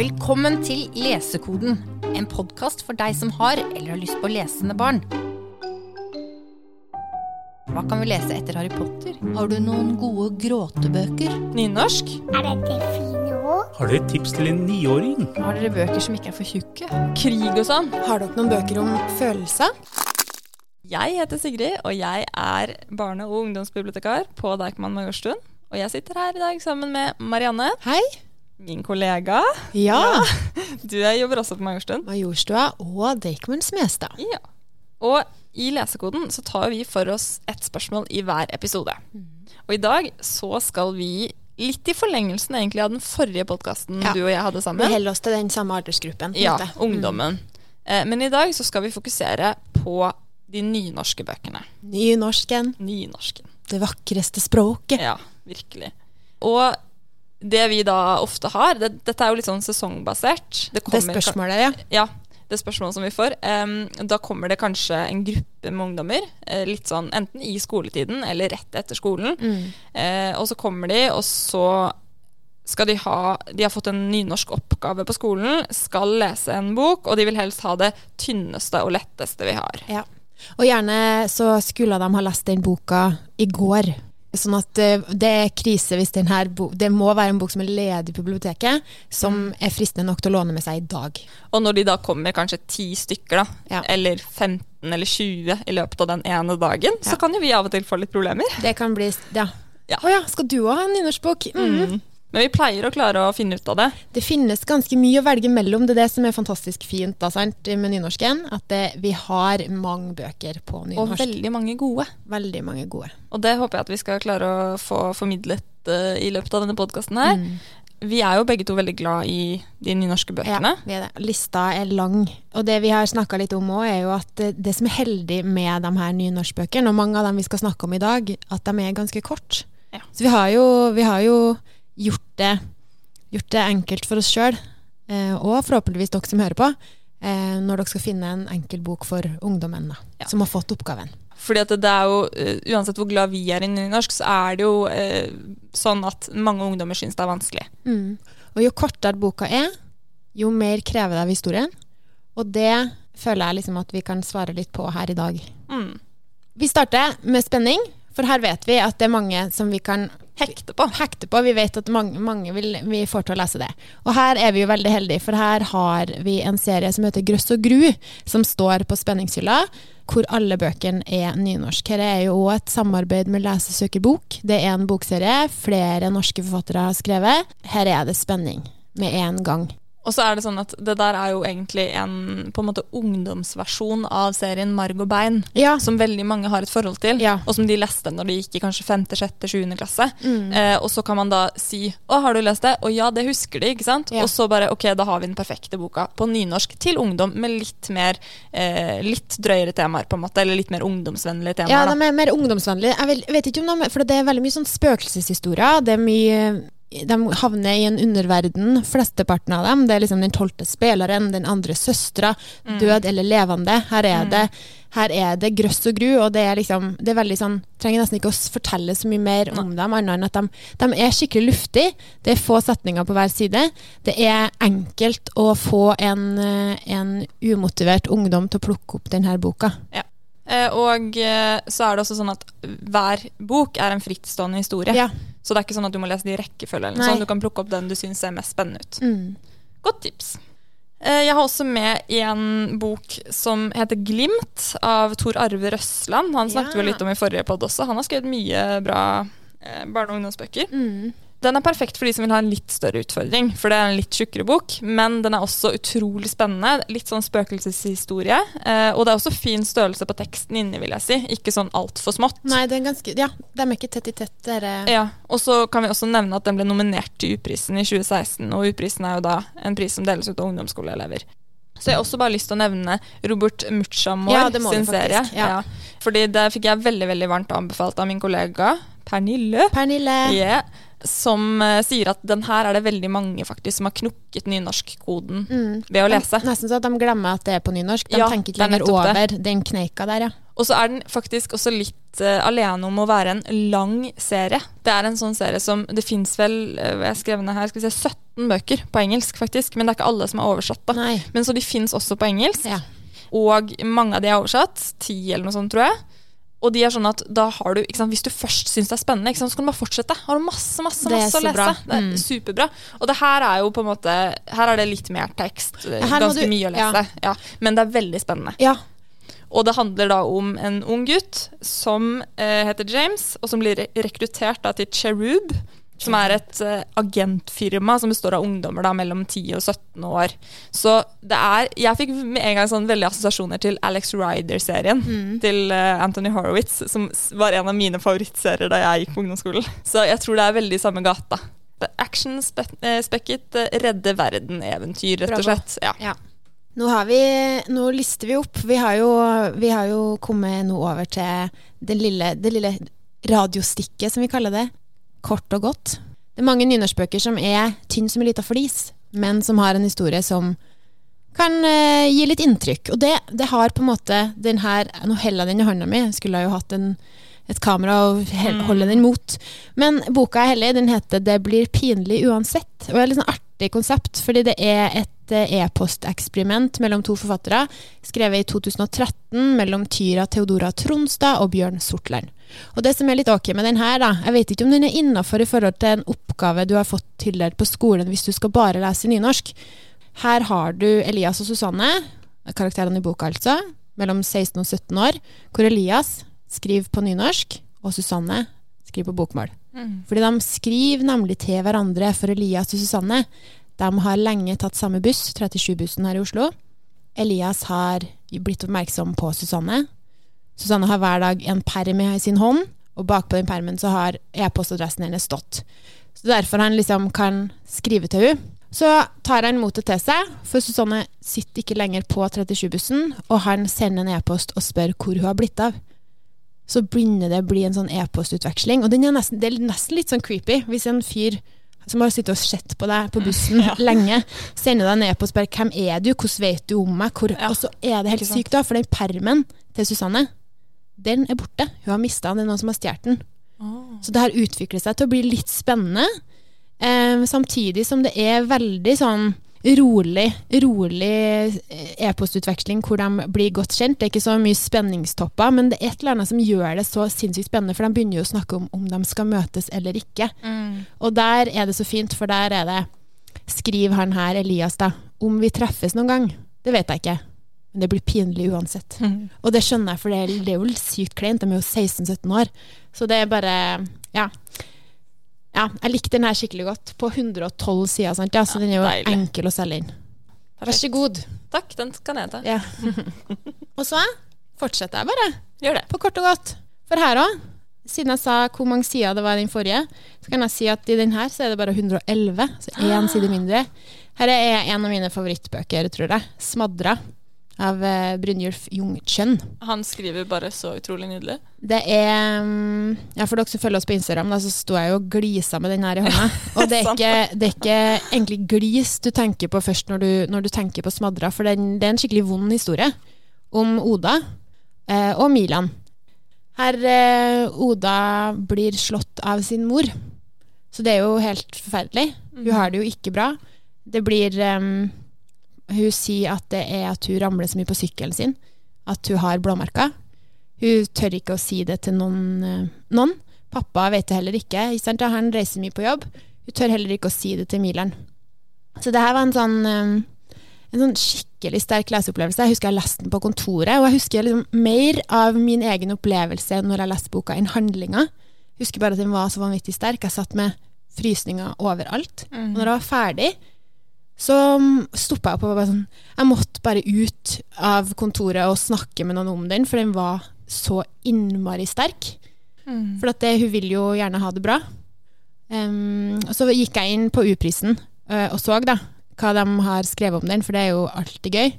Velkommen til Lesekoden, en podkast for deg som har eller har lyst på lesende barn. Hva kan vi lese etter Harry Potter? Har du noen gode gråtebøker? Nynorsk? Er dette fine ord? Har dere et tips til en niåring? Har dere bøker som ikke er for tjukke? Krig og sånn? Har dere noen bøker om følelser? Jeg heter Sigrid, og jeg er barne- og ungdomsbibliotekar på Deichman Majorstuen. Og jeg sitter her i dag sammen med Marianne, Hei. Min kollega. Ja. Du jobber også på Majorstuen. Majorstua og Deichman Smestad. Ja. Og i Lesekoden så tar vi for oss ett spørsmål i hver episode. Og i dag så skal vi litt i forlengelsen egentlig av den forrige podkasten Ja. du og jeg hadde sammen. Vi holder oss til den samme aldersgruppen. Ja, måte. ungdommen. Eh, Men i dag så skal vi fokusere på de nynorske bøkene. Mm. Nynorsken, Nynorsken. det vakreste språket. Ja, virkelig. Og det vi da ofte har det, Dette er jo litt sånn sesongbasert. Det spørsmålet, ja. Ja, det spørsmålet som vi får. Um, da kommer det kanskje en gruppe med ungdommer, eh, litt sånn enten i skoletiden eller rett etter skolen. Mm. Uh, og så kommer de, og så skal de ha De har fått en nynorsk oppgave på skolen, skal lese en bok, og de vil helst ha det tynneste og letteste vi har. ja. Og gjerne så skulle de ha lest den boka i går. Sånn at eh, det er krise hvis den her Det må være en bok som er ledig på biblioteket, som er fristende nok til å låne med seg i dag. Og når de da kommer kanskje ti stykker, da, Ja. eller 15 eller 20 i løpet av den ene dagen, Ja. så kan jo vi av og til få litt problemer. Det kan bli Ja. Ja. Å ja, skal du òg ha en nynorskbok? Mm. Men vi pleier å klare å finne ut av det. Det finnes ganske mye å velge mellom. Det er det som er fantastisk fint da, sant, med nynorsken. At det, vi har mange bøker på Og veldig mange gode. veldig mange gode. Og det håper jeg at vi skal klare å få formidlet uh, i løpet av denne podkasten her. Mm. Vi er jo begge to veldig glad i de nynorske bøkene. Ja, er. Lista er lang. Og det vi har snakka litt om òg, er jo at det, det som er heldig med de her nynorskbøkene, og mange av dem vi skal snakke om i dag, at de er ganske kort. Ja. Så vi har jo, vi har jo gjort, det, gjort det enkelt for oss sjøl, eh, og forhåpentligvis dere som hører på, eh, når dere skal finne en enkel bok for ungdommen da, Ja. som har fått oppgaven. Fordi at det er jo, eh, Uansett hvor glad vi er i nynorsk, så er det jo eh, sånn at mange ungdommer syns det er vanskelig. Mm. Og jo kortere boka er, jo mer krever det av historien. Og det føler jeg liksom at vi kan svare litt på her i dag. Mm. Vi starter med spenning, for her vet vi at det er mange som vi kan Hekte på. hekte på. Vi vet at mange, mange vil, vi får til å lese det. Og her er vi jo veldig heldige, for her har vi en serie som heter Grøss og gru, som står på spenningshylla, hvor alle bøkene er nynorsk. Her er jo også et samarbeid med Lesesøkerbok. Det er en bokserie flere norske forfattere har skrevet. Her er det spenning med en gang. Og så er det sånn at det der er jo egentlig en på en måte ungdomsversjon av serien Marg og bein, Ja. som veldig mange har et forhold til, Ja. og som de leste når de gikk i kanskje femte, sjette, sjuende klasse. Mm. Eh, og så kan man da si 'Å, har du lest det?' Og ja, det husker de, ikke sant? Ja. Og så bare 'Ok, da har vi den perfekte boka på nynorsk til ungdom med litt mer eh, litt drøyere temaer, på en måte, eller litt mer ungdomsvennlige temaer. Ja, de er mer ungdomsvennlige. Jeg vet ikke om de, for det er veldig mye sånn spøkelseshistorier. Det er mye de havner i en underverden, flesteparten av dem. Det er liksom den tolvte spilleren, den andre søstera, død eller levende. Her er, det, her er det grøss og gru, og det er liksom Det er veldig sånn Trenger nesten ikke å fortelle så mye mer om dem, annet enn at de, de er skikkelig luftige. Det er få setninger på hver side. Det er enkelt å få en, eh, en umotivert ungdom til å plukke opp denne boka. Eh, og eh, så er det også sånn at hver bok er en frittstående historie. Ja. Så det er ikke sånn at du må lese det i rekkefølge. noe Du kan plukke opp den du syns ser mest spennende ut. Mm. Godt tips. Eh, Jeg har også med en bok som heter 'Glimt' av Tor Arve Røsland. Han snakket Ja. vi litt om i forrige podd også. Han har skrevet mye bra eh, barne- og ungdomsbøker. Mm. Den er perfekt for de som vil ha en litt større utfordring, for det er en litt tjukkere bok. Men den er også utrolig spennende. Litt sånn spøkelseshistorie. Eh, og det er også fin størrelse på teksten inni, vil jeg si. Ikke sånn altfor smått. Nei, det er ganske Ja, de er ikke tett i tett. Det er, eh, Ja, og så kan vi også nevne at den ble nominert til U-prisen i 2016, og U-prisen er jo da en pris som deles ut av ungdomsskoleelever. Så jeg har også bare lyst til å nevne Robert Muchamor Ja, sin faktisk, serie. ja. Fordi det fikk jeg veldig veldig varmt anbefalt av min kollega Pernille. Pernille. Yeah, som uh, sier at den her er det veldig mange faktisk som har knukket nynorskkoden Mm. ved å lese. Nesten så at de glemmer at det er på nynorsk. De Ja, tenker er ikke lenger over over den kneika der, ja. Og så er den faktisk også litt uh, alene om å være en lang serie. Det er en sånn serie som Det fins vel uh, jeg skrev ned her, skal vi se, 17 bøker på engelsk, faktisk. Men det er ikke alle som er oversatt. da. Nei. Men Så de fins også på engelsk. Ja. Og mange av de er oversatt. Ti eller noe sånt, tror jeg. Og de er sånn at da har du, sant, Hvis du først syns det er spennende, sant, så kan du bare fortsette. Har du masse masse, masse å lese. bra. Det er Mm. superbra. Og det her er jo på en måte Her er det litt mer tekst. Her Ganske du- mye å lese. Ja. Men det er veldig spennende. ja. Og det handler da om en ung gutt som eh, heter James, og som blir rekruttert da til Cherub, som er et uh, agentfirma som består av ungdommer da mellom 10 og 17 år. Så det er Jeg fikk med en gang sånn veldig assosiasjoner til Alex Ryder-serien til uh, Anthony Horowitz, som var en av mine favorittserier da jeg gikk på ungdomsskolen. Så jeg tror det er veldig samme gata. Action-spekket uh, redde verden-eventyr, rett og slett. Ja. Ja. Nå, har vi, nå lister vi opp. Vi har jo, vi har jo kommet nå over til det lille, det lille radiostikket, som vi kaller det. Kort og godt. Det er mange nynorskbøker som er tynn som en lita flis, men som har en historie som kan eh, gi litt inntrykk. Og det, det har på en måte den her Nå holder jeg den i hånda mi. Jeg skulle jo hatt en, et kamera og holde den mot. Men boka jeg heller, den heter 'Det blir pinlig uansett'. Og det er litt sånn artig konsept, fordi det er et eh, e-posteksperiment mellom to forfattere, skrevet i 2013 mellom Tyra Theodora Tronstad og Bjørn Sortland. Og det som er litt ok med den her, da, jeg vet ikke om den er innafor i forhold til en oppgave du har fått tildelt på skolen hvis du skal bare lese nynorsk. Her har du Elias og Susanne, karakterene i boka altså, mellom 16 og 17 år, hvor Elias skriver på nynorsk, og Susanne skriver på bokmål. Fordi de skriver nemlig til hverandre, for Elias og Susanne de har lenge tatt samme buss, 37-bussen her i Oslo. Elias har blitt oppmerksom på Susanne. Susanne har hver dag en perm i sin hånd, og bakpå den permen så har e-postadressen hennes stått. Så derfor han liksom kan skrive til henne. Så tar han motet til seg, for Susanne sitter ikke lenger på 37-bussen, og han sender en e-post og spør hvor hun har blitt av. Så begynner det å bli en sånn e-postutveksling, og den er nesten, det er nesten litt sånn creepy hvis en fyr som har sittet og sett på deg på bussen lenge, sender deg en e-post spør 'Hvem er du? Hvordan vet du om meg?' Hvor, Ja. Og så er det helt sykt, da, for den permen til Susanne, den er borte. Hun har mista den, det er noen som har stjålet den. Så det har utviklet seg til å bli litt spennende, eh, samtidig som det er veldig sånn rolig, rolig eh, e-postutveksling hvor de blir godt kjent. Det er ikke så mye spenningstopper, men det er et eller annet som gjør det så sinnssykt spennende, for de begynner jo å snakke om om de skal møtes eller ikke. Og der er det så fint, for der er det Skriv han her, Elias, da. Om vi treffes noen gang, det vet jeg ikke. Men det blir pinlig uansett. Og det skjønner jeg, for det er, det er jo sykt kleint. De er jo 16-17 år. Så det er bare Ja. Ja, jeg likte den her skikkelig godt. På 112 sider, sant? Ja, så den er jo deilig. enkel å selge inn. Vær så god. Takk, den kan jeg ta. Ja. og så fortsetter jeg bare, Gjør det. på kort og godt. For her òg, siden jeg sa hvor mange sider det var i den forrige, så kan jeg si at i den her så er det bare 111, så én side mindre. Her er en av mine favorittbøker, tror jeg. 'Smadra' av eh, Brynjulf Jungtjønn. Han skriver bare så utrolig nydelig. Det er mm, Ja, for dere som følger oss på Instagram, da, så sto jeg jo og glisa med den her i hånda. Og det er ikke, det er ikke egentlig glis du tenker på først når du, når du tenker på Smadra, for den, det er en skikkelig vond historie om Oda eh, og Milan. Her eh, Oda blir slått av sin mor, så det er jo helt forferdelig. Hun har det jo ikke bra. Det blir em, Hun sier at det er at hun ramler så mye på sykkelen sin, at hun har blåmerker. Hun tør ikke å si det til noen. eh, noen. Pappa vet det heller ikke. Han reiser mye på jobb. Hun tør heller ikke å si det til Milan. Så det her var en sånn, eh, en sånn skikkelig sterk leseopplevelse. Jeg husker jeg leste den på kontoret, og jeg husker liksom mer av min egen opplevelse når jeg leste boka, enn handlinga. Jeg husker bare at den var så vanvittig sterk. Jeg satt med frysninger overalt. Og når jeg var ferdig, så stoppa jeg opp og var bare sånn Jeg måtte bare ut av kontoret og snakke med noen om den, for den var så innmari sterk. For at det, hun vil jo gjerne ha det bra. Um, og så gikk jeg inn på U-prisen uh, og så da hva de har skrevet om den, for det er jo alltid gøy.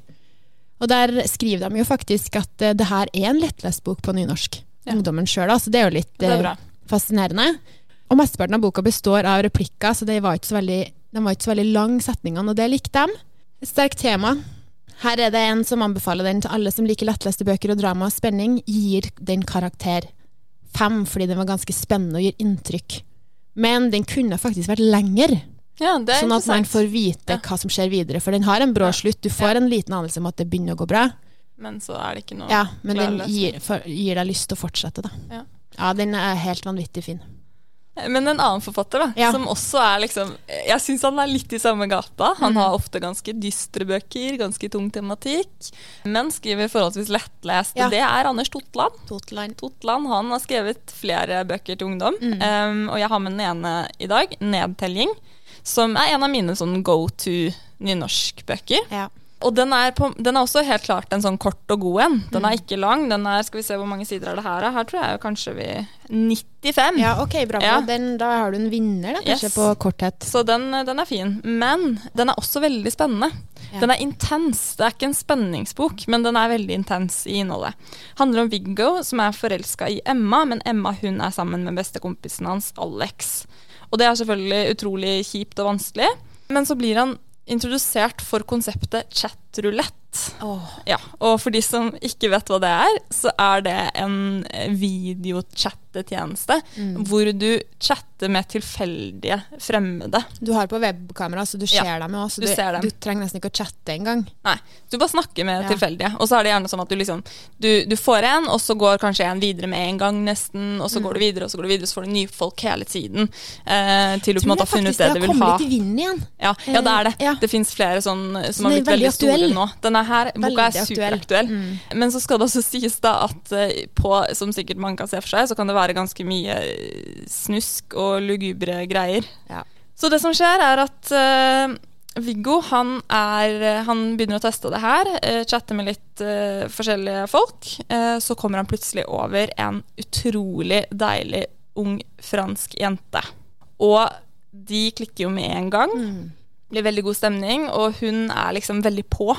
Og der skriver de jo faktisk at uh, det her er en lettlest bok på nynorsk. Ja. Ungdommen sjøl, så det er jo litt uh, er eh, fascinerende. Og mesteparten av boka består av replikker, så det var ikke så veldig, de var ikke så veldig lang setningene, og det likte dem. Et sterkt tema. Her er det en som anbefaler den til alle som liker lettleste bøker og drama og spenning, gir den karakter fem, fordi den var ganske spennende og gir inntrykk. Men den kunne faktisk vært lenger. Ja, det Sånn at man får vite Ja. hva som skjer videre. For den har en brå Ja. slutt. Du får en liten anelse om at det begynner å gå bra. Men så er det ikke noe Ja, men den gir, for, gir deg lyst til å fortsette, da. Ja. Ja, den er helt vanvittig fin. Men en annen forfatter, da, Ja. som også er liksom Jeg syns han er litt i samme gata. Mm. Han har ofte ganske dystre bøker, ganske tung tematikk, men skriver forholdsvis lettlest. Ja. Det er Anders Totland. Totland. Totland han har skrevet flere bøker til ungdom, Mm. um, og jeg har med den ene i dag, 'Nedtelling', som er en av mine sånn go to nynorskbøker. Ja. Og den er, på, den er også helt klart en sånn kort og god en. Den Mm. er ikke lang. Den er, skal vi se hvor mange sider er det her? Her tror jeg kanskje vi 95. ja, ok, bra. Ja. Den, da har du en vinner, da, kanskje, Yes. på korthet. Så den, den er fin. Men den er også veldig spennende. Ja. Den er intens. Det er ikke en spenningsbok, men den er veldig intens i innholdet. Handler om Viggo som er forelska i Emma, men Emma hun er sammen med bestekompisen hans Alex. Og det er selvfølgelig utrolig kjipt og vanskelig. Men så blir han introdusert for konseptet chatrulett. Ja, og for de som ikke vet hva det er, så er det en videochattetjeneste Mm. hvor du chatter med tilfeldige fremmede. Du har på webkamera, så du Ja, ser dem jo også. du ser dem. du trenger nesten ikke å chatte engang. Nei, du bare snakker med Ja. tilfeldige. Og så er det gjerne sånn at du liksom du, du får en, og så går kanskje en videre med en gang nesten, og så Mm. går du videre, og så går du videre, så får du nye folk hele tiden. Eh, til du på en Tror måte har jeg funnet faktisk det du har vil ha. kommet i vinden igjen. Ja, ja, det er det. Eh, ja. Det fins flere sånn som så har er blitt veldig, veldig store nå. Denne her, boka er superaktuell. Mm. Men så skal det også sies da at eh, på, som sikkert mange kan se for seg, så kan det være ganske mye eh, snusk og lugubre greier. Ja. Så det som skjer er at uh, Viggo han, er, han begynner å teste det her, uh, chatte med litt uh, forskjellige folk. Så kommer han plutselig over en utrolig deilig ung fransk jente. Og de klikker jo med en gang. Mm. blir veldig god stemning, og hun er liksom veldig på.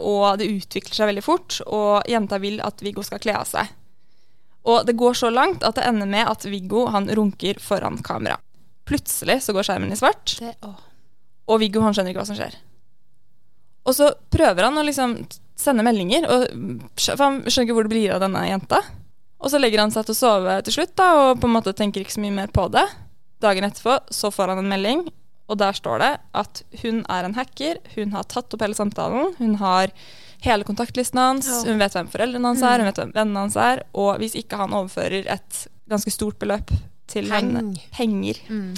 Og det utvikler seg veldig fort, og jenta vil at Viggo skal kle av seg. Og det går så langt at det ender med at Viggo han runker foran kamera. Plutselig så går skjermen i svart, Det, og Viggo han skjønner ikke hva som skjer. Og så prøver han å liksom sende meldinger, for han skjønner ikke hvor det blir av denne jenta. Og så legger han seg til å sove til slutt, da, og på en måte tenker ikke så mye mer på det. Dagen etterpå så får han en melding, og der står det at hun er en hacker, hun har tatt opp hele samtalen, hun har hele kontaktlisten hans, Ja. hun vet hvem foreldrene hans er, hun vet hvem vennene hans er, og hvis ikke han overfører et ganske stort beløp til Peng. henne, penger, Mm.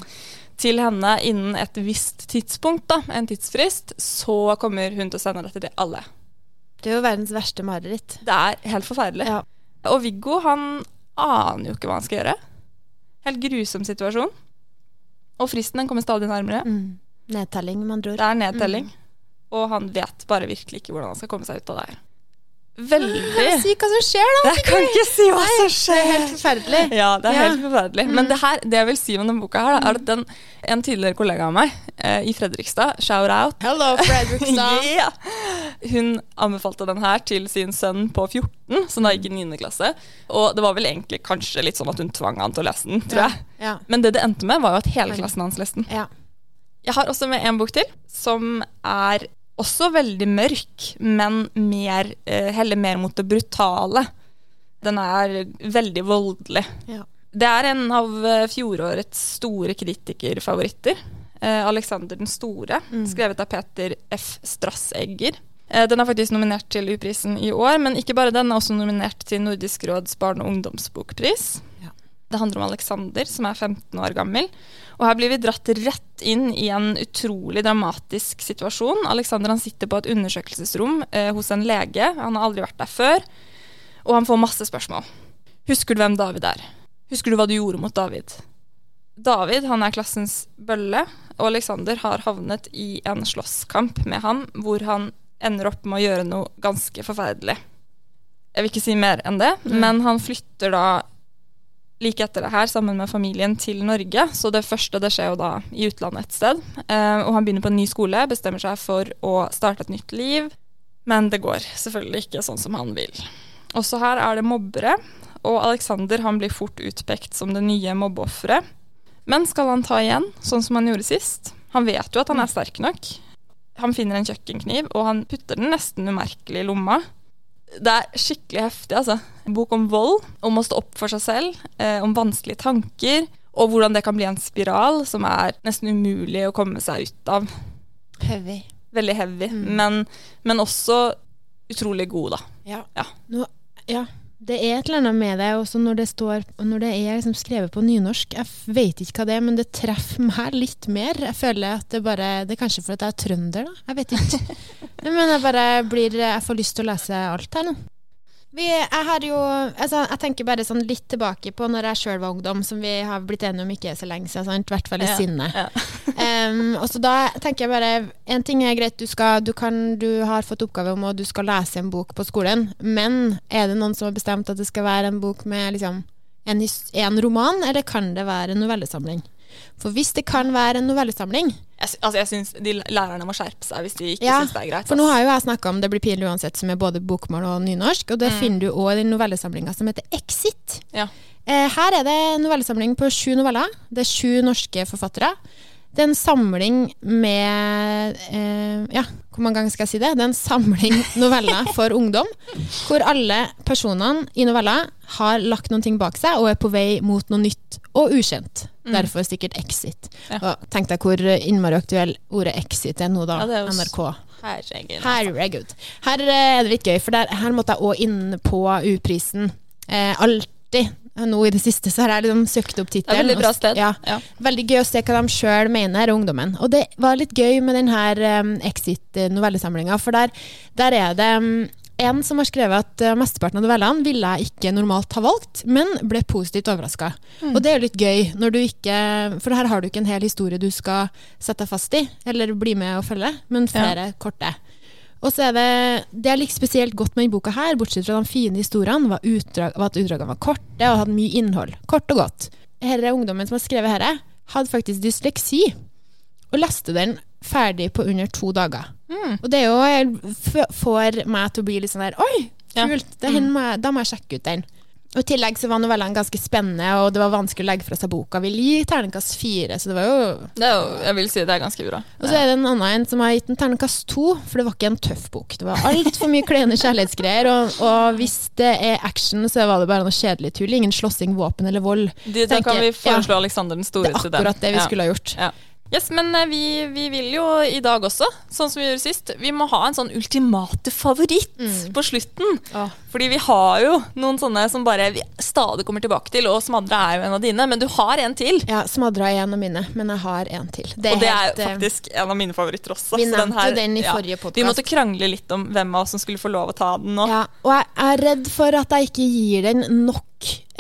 til henne innen et visst tidspunkt, da, en tidsfrist, så kommer hun til å sende dette til alle. Det er jo verdens verste mareritt. Det er helt forferdelig. Ja. Og Viggo han aner jo ikke hva han skal gjøre. Helt grusom situasjon. Og fristen den kommer stadig nærmere. Mm. Nedtelling, med andre Det er nedtelling. Og han vet bare virkelig ikke hvordan han skal komme seg ut av det her. Veldig Si hva som skjer, da! Jeg kan ikke si hva som skjer! Det er helt forferdelig. Ja, det er Ja. helt forferdelig. Men det, her, det jeg vil si om denne boka, her, da, er at den, en tidligere kollega av meg eh, i Fredrikstad, shout out Hello, Fredrikstad. Yeah. Hun anbefalte den her til sin sønn på 14, som da gikk i 9. klasse. Og det var vel egentlig kanskje litt sånn at hun tvang han til å lese den, tror jeg. Ja. Men det det endte med, var jo at hele klassen hans leste den. ja. Jeg har også med en bok til, som er også veldig mørk, men mer, eh, heller mer mot det brutale. Den er veldig voldelig. Ja. Det er en av eh, fjorårets store kritikerfavoritter. Eh, Alexander den store, Mm. skrevet av Peter F. Strassegger. Eh, den er faktisk nominert til U-prisen i år, men ikke bare den, er også nominert til Nordisk råds barne- og ungdomsbokpris. Ja. Det handler om Alexander, som er 15 år gammel. Og her blir vi dratt rett inn i en utrolig dramatisk situasjon. Alexander han sitter på et undersøkelsesrom eh, hos en lege. Han har aldri vært der før. Og han får masse spørsmål. Husker du hvem David er? Husker du hva du gjorde mot David? David han er klassens bølle, og Alexander har havnet i en slåsskamp med ham, hvor han ender opp med å gjøre noe ganske forferdelig. Jeg vil ikke si mer enn det, men han flytter da like etter det her sammen med familien til Norge. Så det første det skjer jo da i utlandet et sted. Eh, og han begynner på en ny skole, bestemmer seg for å starte et nytt liv. Men det går selvfølgelig ikke sånn som han vil. Også her er det mobbere, og Alexander han blir fort utpekt som det nye mobbeofferet. Men skal han ta igjen, sånn som han gjorde sist? Han vet jo at han er sterk nok. Han finner en kjøkkenkniv, og han putter den nesten umerkelig i lomma. Det er skikkelig heftig, altså. En bok om vold, om å stå opp for seg selv, eh, om vanskelige tanker, Og hvordan det kan bli en spiral som er nesten umulig å komme seg ut av. Heavy. Veldig heavy, Mm. men, men også utrolig god, da. Ja. Ja. Nå, ja. Det er et eller annet med det, også når det står Når det er liksom skrevet på nynorsk. Jeg vet ikke hva det er, men det treffer meg litt mer. Jeg føler at det bare Det er kanskje fordi jeg er trønder, da. Jeg vet ikke. Men jeg bare blir Jeg får lyst til å lese alt her nå. Vi, jeg har jo altså, Jeg tenker bare sånn litt tilbake på når jeg sjøl var ungdom, som vi har blitt enige om ikke så lenge siden, i hvert fall i Ja, sinne. ja. um, og så da tenker jeg bare En ting er greit, du, skal, du, kan, du har fått oppgave om at du skal lese en bok på skolen, men er det noen som har bestemt at det skal være en bok med liksom, en, en roman, eller kan det være en novellesamling? For hvis det kan være en novellesamling Jeg, altså, jeg synes de lærerne må skjerpe seg hvis de ikke Ja, syns det er greit. For nå har jo jeg snakka om Det blir pinlig uansett, som er både bokmål og nynorsk, og det Mm. finner du òg i den novellesamlinga som heter Exit. Ja. Eh, her er det en novellesamling på sju noveller. Det er sju norske forfattere. Det er en samling med eh, Ja, hvor mange ganger skal jeg si det? Det er en samling noveller for ungdom, hvor alle personene i novella har lagt noen ting bak seg og er på vei mot noe nytt og ukjent. Mm. Derfor sikkert Exit. Ja. Tenk deg hvor innmari aktuell ordet Exit er nå, da. Ja, er NRK. Herregud. altså. Herregud. Her eh, er det litt gøy, for der, her måtte jeg òg inn på U-prisen. Eh, alltid. Nå i det siste så har jeg liksom søkt opp tittelen. veldig bra sted. Ja, Ja. veldig gøy å se hva de sjøl mener, ungdommen. Og det var litt gøy med denne um, Exit-novellesamlinga, for der, der er det um, en som har skrevet at uh, mesteparten av novellene ville jeg ikke normalt ha valgt, men ble positivt overraska. Mm. Og det er jo litt gøy, når du ikke For her har du ikke en hel historie du skal sette deg fast i, eller bli med og følge, men flere korte. Og så er det Det jeg likte spesielt godt med denne boka, her, bortsett fra de fine historiene, var, utdrag, var at utdragene var korte og hadde mye innhold. Kort og godt. Denne ungdommen som har skrevet dette, hadde faktisk dysleksi, og leste den ferdig på under to dager. Mm. Og det er jo får meg til å bli litt sånn der Oi, Ja. kult! Det hender Da må jeg sjekke ut den. Og I tillegg så var novellene ganske spennende, og det var vanskelig å legge fra seg boka. Vil gi terningkast fire, så det var jo Det er jo, jeg vil si det er ganske bra. og så er det en annen en som har gitt en terningkast to, for det var ikke en tøff bok. Det var altfor mye kleine kjærlighetsgreier, og, og hvis det er action, så var det bare noe kjedelig tull. Ingen slåssing, våpen eller vold. Det, da kan vi foreslå Alexander den Det store er til den. akkurat det vi Ja. skulle ha gjort. Ja. Yes, men eh, vi, vi vil jo i dag også, sånn som vi gjorde sist, vi må ha en sånn ultimate favoritt Mm. på slutten. Åh. Fordi vi har jo noen sånne som bare vi stadig kommer tilbake til, og Smadra er jo en av dine, men du har en til. Ja, Smadra er en av mine, men jeg har en til. Det og det er helt, faktisk en av mine favoritter også. Vi nevnte den her- den i ja. forrige Vi måtte krangle litt om hvem av oss som skulle få lov å ta den nå. Ja, og jeg er redd for at jeg ikke gir den nok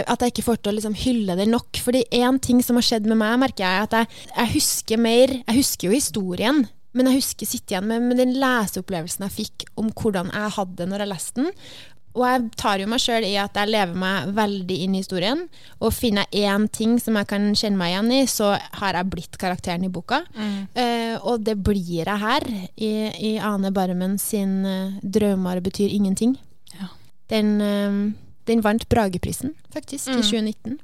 At jeg ikke får til å liksom hylle det nok. Fordi én ting som har skjedd med meg, merker jeg at jeg, jeg husker mer Jeg husker jo historien, men jeg husker sitte igjen med, med den leseopplevelsen jeg fikk om hvordan jeg hadde det når jeg leste den. Og jeg tar jo meg sjøl i at jeg lever meg veldig inn i historien. Og finner jeg én ting som jeg kan kjenne meg igjen i, så har jeg blitt karakteren i boka. Eh, og det blir jeg her, i, i Ane Barmen sin uh, 'Drømmer betyr ingenting'. Ja. Den, eh, den vant Brageprisen, faktisk, i 2019.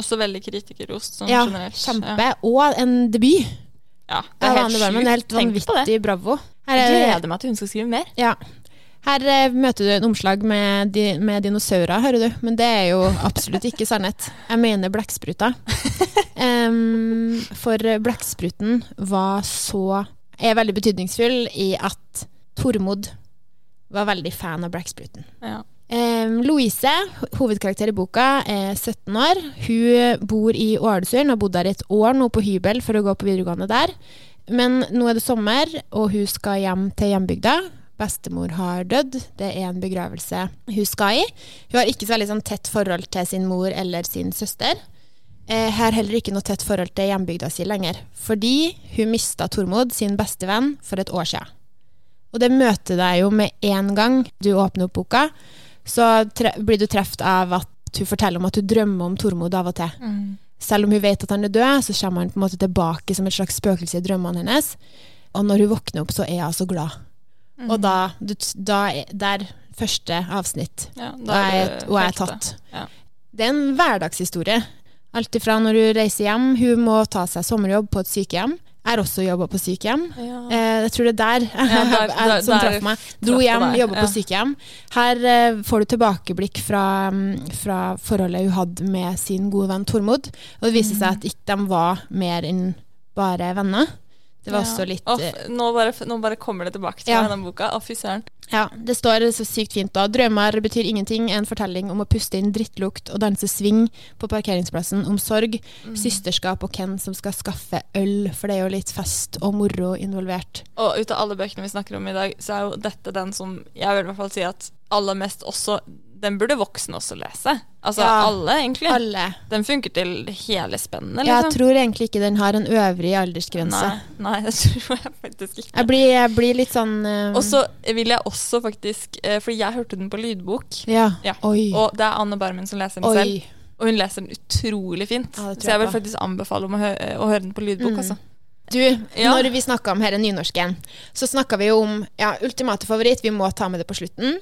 Også veldig kritikerrost sånn Ja, generelt. kjempe. Og en debut Ja, det er helt sjukt. Helt vanvittig bravo. Her, er jeg gleder meg til hun skal skrive mer. ja. Her eh, møter du en omslag med, di, med dinosaurer, hører du. Men det er jo absolutt ikke sannhet. Jeg mener blekkspruta. Um, for blekkspruten var så Er veldig betydningsfull i at Tormod var veldig fan av blekkspruten. Ja. Em, Louise, hovedkarakter i boka, er 17 år. Hun bor i Ålesund og har bodd der et år nå på hybel for å gå på videregående der. Men nå er det sommer, og hun skal hjem til hjembygda. Bestemor har dødd. Det er en begravelse hun skal i. Hun har ikke så veldig sånn tett forhold til sin mor eller sin søster. Eh, har heller ikke noe tett forhold til hjembygda si lenger, fordi hun mista Tormod, sin beste venn, for et år siden. Og det møter deg jo med en gang du åpner opp boka, så blir du truffet av at hun forteller om at hun drømmer om Tormod av og til. Selv om hun vet at han er død, så kommer han på en måte tilbake som et slags spøkelse i drømmene hennes. Og når hun våkner opp, så er hun så glad. Og da, du, da er, Der første avsnitt. Ja, da er er- det og jeg er tatt. Ja. Det er en hverdagshistorie. Alt ifra når hun reiser hjem, hun må ta seg sommerjobb på et sykehjem, Har også jobba på sykehjem. Ja. Eh, jeg tror det er der, der- jeg- der- som der traff meg. Dro hjem, jobba ja. på sykehjem. Her eh, får du tilbakeblikk fra, mm, fra forholdet hun hadde med sin gode venn Tormod. Og det viste Mm. seg at ikke de var mer enn bare venner. Det var Ja. også litt eh, nå, bare, nå bare kommer det tilbake til Ja. meg, den boka. Å, fy søren. Ja, det står så sykt fint da. Drømmer betyr ingenting, en fortelling om å puste inn drittlukt og danse swing på parkeringsplassen, om sorg, Mm. systerskap og hvem som skal skaffe øl, for det er jo litt fest og moro involvert. Og ut av alle bøkene vi snakker om i dag, så er jo dette den som jeg vil i hvert fall si at aller mest også Den burde voksne også lese. Altså Ja. alle, egentlig. Alle. Den funker til hele spennet, Jeg liksom. tror egentlig ikke den har en øvrig aldersgrense. Nei, nei, det tror jeg faktisk ikke. Jeg blir, jeg blir litt sånn eh, Og så vil jeg også faktisk eh, Fordi jeg hørte den på lydbok. Ja. Ja. Oi. Og det er Anne Barmen som leser den selv. Og hun leser den utrolig fint. Ja, jeg så jeg vil faktisk anbefale om å, hø å høre den på lydbok. Mm. Altså. Du, Ja. når vi snakka om denne nynorsken, så snakka vi jo om ja, ultimate favoritt, vi må ta med det på slutten.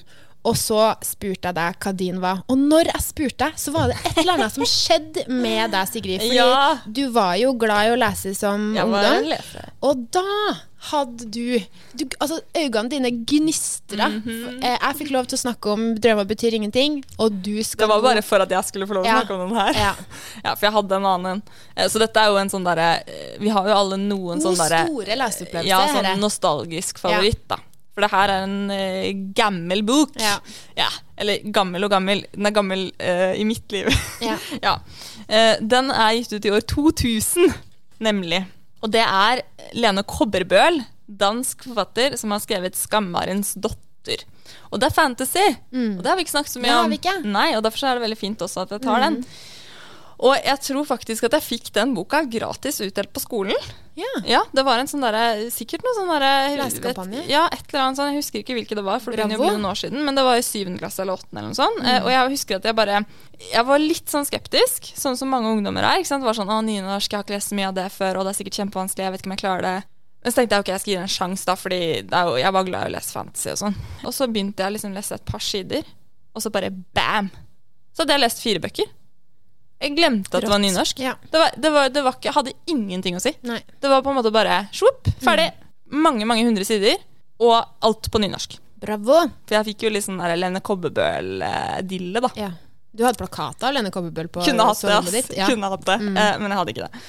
Og så spurte jeg deg hva din var. Og når jeg spurte så var det et eller annet som skjedde med deg, Sigrid. Fordi Ja. du var jo glad i å lese som Jeg ungdom. Og da hadde du, du Altså, øynene dine gnistra. Mm -hmm. Jeg fikk lov til å snakke om 'Drømmer betyr ingenting', og du skal Det var bare for at jeg skulle få lov til å Ja. snakke om den her. ja. Ja, for jeg hadde en annen en. Eh, Så dette er jo en sånn derre eh, Vi har jo alle noen sånn Noen derre store leseopplevelser. Ja, sånn nostalgisk favoritt, da. For det her er en uh, gammel bok. Ja. Ja, Eller gammel og gammel. Den er gammel uh, i mitt liv. Ja. ja. Uh, den er gitt ut i år 2000, nemlig. Og det er Lene Kobberbøl, dansk forfatter, som har skrevet 'Skammarens datter'. Og det er fantasy, og det har vi ikke snakket så Mm. Mye om. Mm. Nei, og Derfor er det veldig fint også at jeg tar den. Og jeg tror faktisk at jeg fikk den boka gratis utdelt på skolen. Ja. Ja, det var en sånn derre Sikkert noe sånn derre Lesekampanje? Ja, et eller annet sånn. Jeg husker ikke hvilket det var, for det begynner jo å bli noen år siden. Men det var i syvende klasse eller åttende eller noe sånt. Mm. Eh, og jeg husker at jeg bare Jeg var litt sånn skeptisk, sånn som mange ungdommer er. Ikke sant? Det var sånn Å, nynorsk, jeg har ikke lest så mye av det før, og det er sikkert kjempevanskelig, jeg vet ikke om jeg klarer det. Men så tenkte jeg ok, jeg skal gi det en sjanse, da, fordi det jo, jeg var glad i å lese fantasy og sånn. Og så begynte jeg liksom å lese et par sider, og så bare bam! Så hadde jeg lest fire bøker. Jeg glemte at det var nynorsk. Ja. Det, var, det, var, det var ikke, hadde ingenting å si. Nei. Det var på en måte bare svopp, ferdig. Mange, mange hundre sider. Og alt på nynorsk. Bravo. For jeg fikk jo litt sånn der Lene Kobbebøl-dille, da. Ja. Du hadde plakat av Lene Kobbebøl på Kunne hatt det, ditt. Ja. Mm. Kunne hatt det. Eh, men jeg hadde ikke det.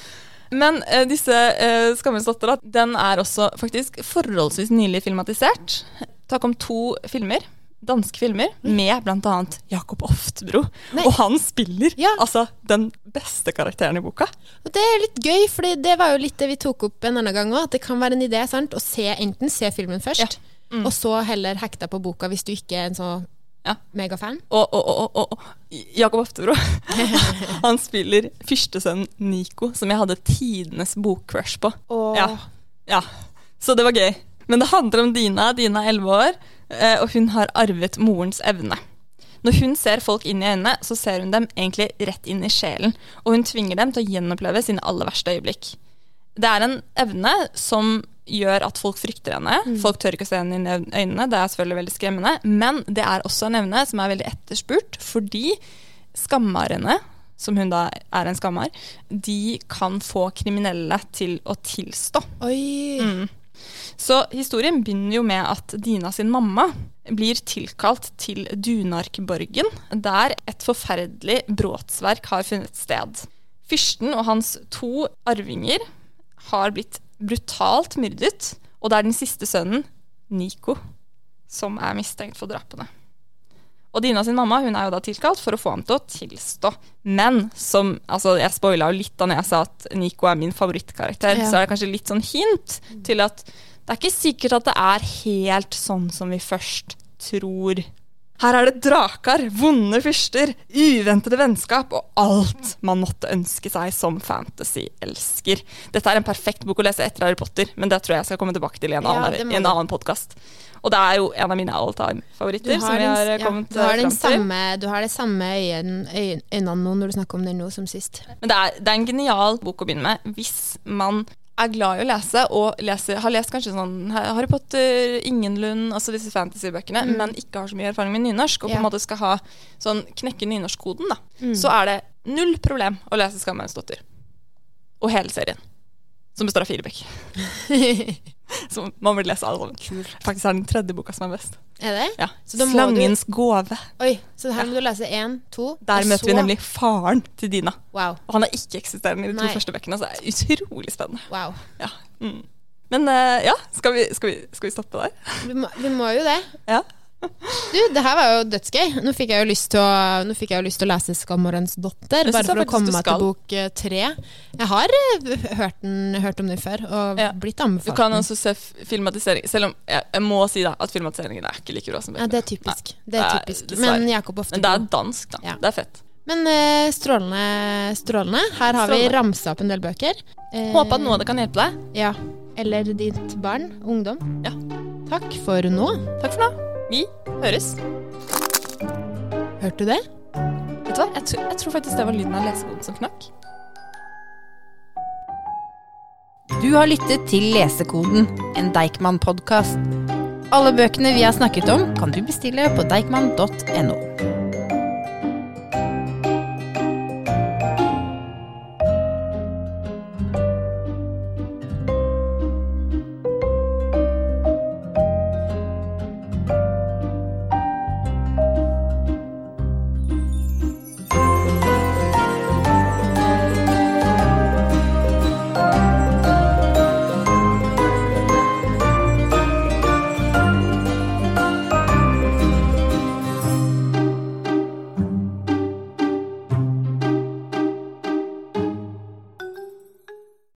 Men eh, disse eh, Skammens datter, den er også faktisk forholdsvis nylig filmatisert. Takk om to filmer. Danske filmer med bl.a. Jakob Oftebro. Nei. Og han spiller Ja. altså den beste karakteren i boka. Og det er litt gøy, for det var jo litt det vi tok opp en annen gang òg. At det kan være en idé sant? å se, enten se filmen først, Ja. Mm. og så heller hekte på boka hvis du ikke er en så Ja. megafan. Og, og, og, og, Jakob Oftebro Han spiller fyrstesønnen Nico, som jeg hadde tidenes bokcrush på. Ja. ja. Så det var gøy. Men det handler om Dina. Dina er elleve år, eh, og hun har arvet morens evne. Når hun ser folk inn i øynene, så ser hun dem egentlig rett inn i sjelen, og hun tvinger dem til å gjenoppleve sine aller verste øyeblikk. Det er en evne som gjør at folk frykter henne. Folk tør ikke å se henne inn i øynene, det er selvfølgelig veldig skremmende. Men det er også en evne som er veldig etterspurt, fordi skammarene, som hun da er en skammar, de kan få kriminelle til å tilstå. Oi! Mm. Så historien begynner jo med at Dina sin mamma blir tilkalt til Dunarkborgen, der et forferdelig bråtsverk har funnet sted. Fyrsten og hans to arvinger har blitt brutalt myrdet, og det er den siste sønnen, Nico, som er mistenkt for drapene. Og Dina sin mamma hun er jo da tilkalt for å få ham til å tilstå. Men som altså Jeg spoila jo litt da når jeg sa at Nico er min favorittkarakter. Ja. Så er det kanskje litt sånn hint til at det er ikke sikkert at det er helt sånn som vi først tror. Her er det drakar, vonde fyrster, uventede vennskap og alt man måtte ønske seg som fantasy-elsker. Dette er en perfekt bok å lese etter Harry Potter, men det tror jeg jeg skal komme tilbake til i en Ja, annen, må i en annen podkast. Og det er jo en av mine all time-favoritter. som har, den, eh, ja, du har, den til. samme, du har det samme øyn- øyn- øynene nå når du snakker om den nå som sist. Men det er, det er en genial bok å begynne med hvis man er glad i å lese og leser, har lest kanskje sånn Harry Potter, Ingenlund, altså disse fantasybøkene, men ikke har så mye erfaring med nynorsk, og på en en måte skal ha sånn knekke nynorskkoden, da, Mm. så er det null problem å lese 'Skammerens datter'. Og hele serien. Som består av fire bøker. Som man vil lese alle sammen. Faktisk er den tredje boka som er best. Er det? Ja. Så må du- Slangens gåve. Oi, så her må du lese én, to Der møter vi nemlig faren til Dina. Wow. Og han er ikke-eksisterende i de to Nei. første bøkene, så det er utrolig spennende. wow. Ja. Mm. Men uh, ja, skal vi, skal, vi, skal vi stoppe der? Vi må, vi må jo det. Ja. Du, det her var jo dødsgøy. Nå fikk jeg jo lyst til å, jo lyst til å lese 'Skammerens datter', bare for å komme meg til bok eh, tre. Jeg har eh, hørt, den, hørt om den før, og Ja. blitt Du kan også se filmatisering, selv om jeg, jeg må si da at filmatiseringen er ikke like bra som Ja, det er typisk. Nei, Det er det er Men Jakob Men det er dansk, da. Ja. Det er fett. Men uh, strålende, strålende. Her har vi ramsa opp en del bøker. Uh, Håper at noe av det kan hjelpe deg. Ja. Eller ditt barn. Ungdom. Ja. Takk for nå. Takk for nå. Vi høres. Hørte du det? Vet du hva? Jeg, tror- jeg tror faktisk det var lyden av lesekoden som knakk. Du har lyttet til Lesekoden, en Deichman-podkast. Alle bøkene vi har snakket om, kan du bestille på deichman.no.